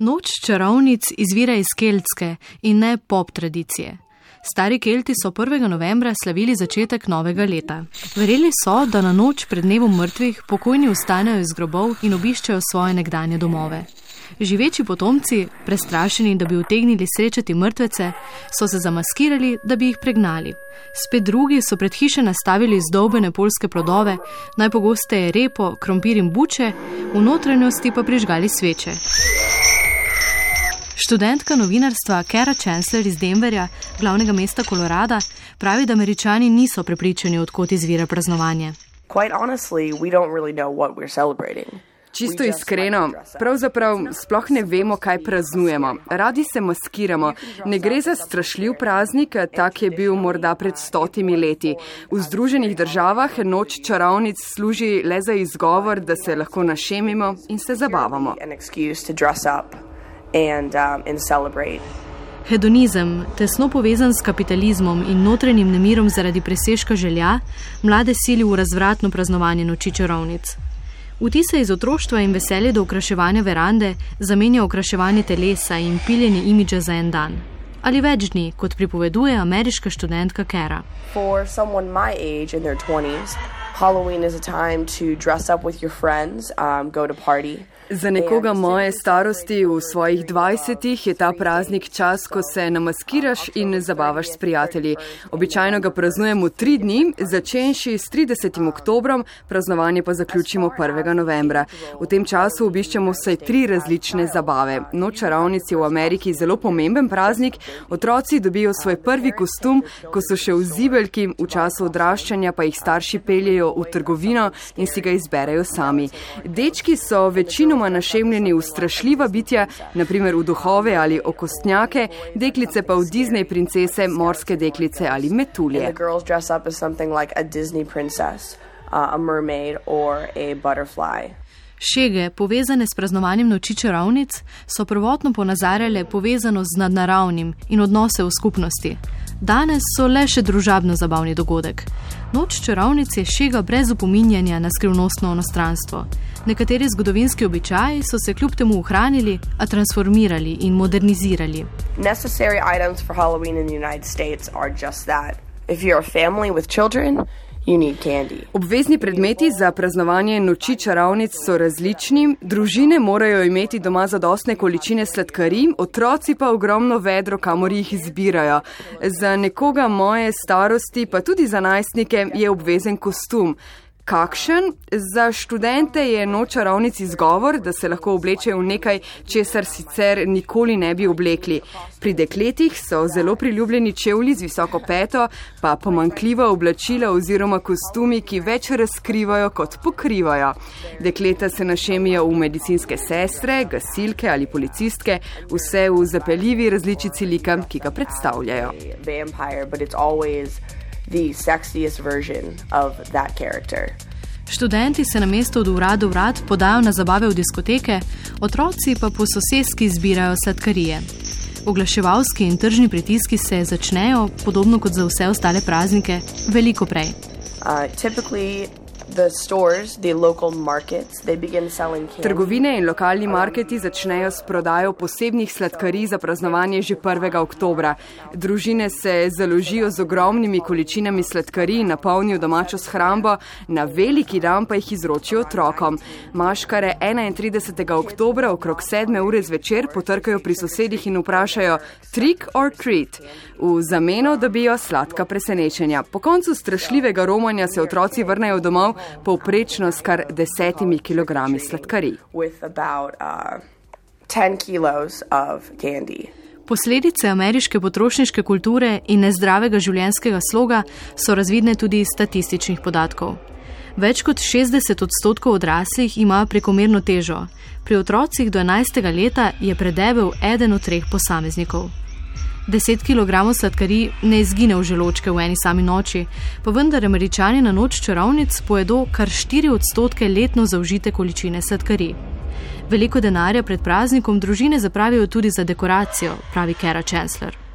Noč čarovnic izvira iz keltske in ne pop tradicije. Stari Kelti so 1. novembra slavili začetek novega leta. Verjeli so, da na noč pred dnevom mrtvih pokojni vstanejo iz grobov in obiščajo svoje nekdanje domove. Živeči potomci, prestrašeni, da bi utegnili srečati mrtvece, so se zamaskirali, da bi jih pregnali. Spet drugi so pred hiše nastavili zdolbene polske plodove, najpogosteje repo, krompir in buče, v notranjosti pa prižgali sveče. Študentka novinarstva Kara Chancellor iz Denverja, glavnega mesta Kolorada, pravi, da američani niso prepričani, odkot izvira praznovanje. Čisto iskreno, pravzaprav sploh ne vemo, kaj praznujemo. Radi se maskiramo. Ne gre za strašljiv praznik, tak je bil morda pred stotimi leti. V Združenih državah noč čarovnic služi le za izgovor, da se lahko našemimo in se zabavamo and, um, and celebrate. Hedonizem, tesno povezan s kapitalizmom in notranjim nemirom zaradi presežka želja, mlade sili v razvratno praznovanje noči čarovnic. Vtise iz otroštva in veselje do okraševanja verande zamenja okraševanje telesa in piljenje imidža za en dan. Ali več dni, kot pripoveduje ameriška študentka Kara. Halloween is a time to dress up with your friends, um, go to party. Za nekoga moje starosti v svojih dvajsetih je ta praznik čas, ko se namaskiraš in zabavaš s prijatelji. Običajno ga praznujemo tri dni, začenši s 30. oktobrom, praznovanje pa zaključimo 1. novembra. V tem času obiščemo vsaj tri različne zabave. Noč čarovnic je v Ameriki zelo pomemben praznik. Otroci dobijo svoj prvi kostum, ko so še v zibelki, v času odraščanja pa jih starši peljejo v trgovino in si ga izberejo sami. Dečki so večinoma večinoma našemljeni v strašljiva bitja, naprimer v duhove ali okostnjake, deklice pa v Disney princese, morske deklice ali metulje. Šege, povezane s praznovanjem noči čarovnic, so prvotno ponazarjale povezano z nadnaravnim in odnose v skupnosti. Danes so le še družabno zabavni dogodek. Noč čarovnic je šega brez upominjanja na skrivnostno onostranstvo. Nekateri zgodovinski običaji so se kljub temu ohranili, a transformirali in modernizirali. Necessary items for Halloween in the United States are just that. If you're a family with children, Obvezni predmeti za praznovanje noči čarovnic so različni. Družine morajo imeti doma zadostne količine sladkarij, otroci pa ogromno vedro, kamor jih izbirajo. Za nekoga moje starosti, pa tudi za najstnike, je obvezen kostum kakšen. Za študente je noč čarovnic izgovor, da se lahko oblečejo v nekaj, česar sicer nikoli ne bi oblekli. Pri dekletih so zelo priljubljeni čevlji z visoko peto, pa pomankljiva oblačila oziroma kostumi, ki več razkrivajo kot pokrivajo. Dekleta se našemijo v medicinske sestre, gasilke ali policistke, vse v zapeljivi različici lika, ki ga predstavljajo. Vampire, the sexiest version of that character. Študenti se na mesto od urada urad podajo na zabave v diskoteke, otroci pa po sosedski zbirajo sladkarije. Oglaševalski in tržni pritiski se začnejo, podobno kot za vse ostale praznike, veliko prej. Uh, Trgovine in lokalni marketi začnejo s prodajo posebnih sladkarij za praznovanje že 1. oktobra. Družine se založijo z ogromnimi količinami sladkarij napolnijo domačo shrambo, na veliki dan pa jih izročijo otrokom. Maškare 31. oktobra okrog 7. ure zvečer potrkajo pri sosedih in vprašajo trick or treat. V zameno dobijo sladka presenečenja. Po koncu strašljivega romanja se otroci vrnejo domov povprečno s kar desetimi kilogrami sladkarij. Uh, Posledice ameriške potrošniške kulture in nezdravega življenjskega sloga so razvidne tudi iz statističnih podatkov. Več kot 60 odstotkov odraslih ima prekomerno težo, pri otrocih do 11. leta je predebel eden od treh posameznikov. 10 kg sladkarij ne izgine v želočke v eni sami noči, pa vendar američani na noč čarovnic pojedo kar 4 odstotke letno zaužite količine sladkarij. Veliko denarja pred praznikom družine zapravijo tudi za dekoracijo, pravi Kara Chancellor.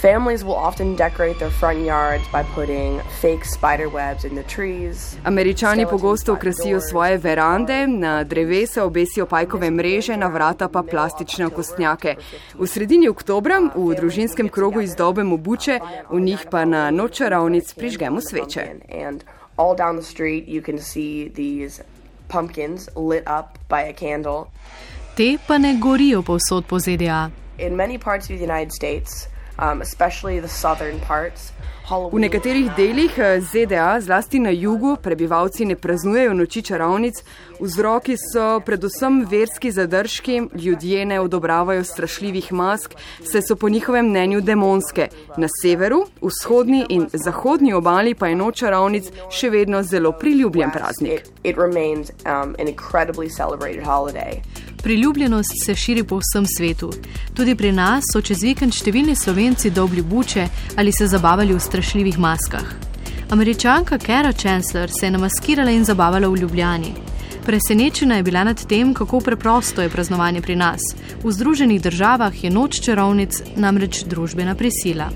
Families will often decorate their front yards by putting fake spider webs in the trees. Američani pogosto okrasijo svoje verande, na drevesa obesijo pajkove mreže, na vrata pa plastične okostnjake. V sredini oktobra v družinskem krogu izdobemo buče, v njih pa na noč čarovnic prižgemo sveče. All down the street, you can see these pumpkins lit up by a candle. Te pa ne gorijo povsod po ZDA. In many parts of the United States, um, especially the southern parts. V nekaterih delih eh, ZDA, zlasti na jugu, prebivalci ne praznujejo noči čarovnic. Vzroki so predvsem verski zadržki, ljudje ne odobravajo strašljivih mask, saj so po njihovem mnenju demonske. Na severu, vzhodni in zahodni obali pa je noč čarovnic še vedno zelo priljubljen praznik. It, it remains, um, Priljubljenost se širi po vsem svetu. Tudi pri nas so čez vikend številni slovenci dobili buče ali se zabavali v strašljivih maskah. Američanka Kara Chancellor se je namaskirala in zabavala v Ljubljani. Presenečena je bila nad tem, kako preprosto je praznovanje pri nas. V Združenih državah je noč čarovnic namreč družbena prisila.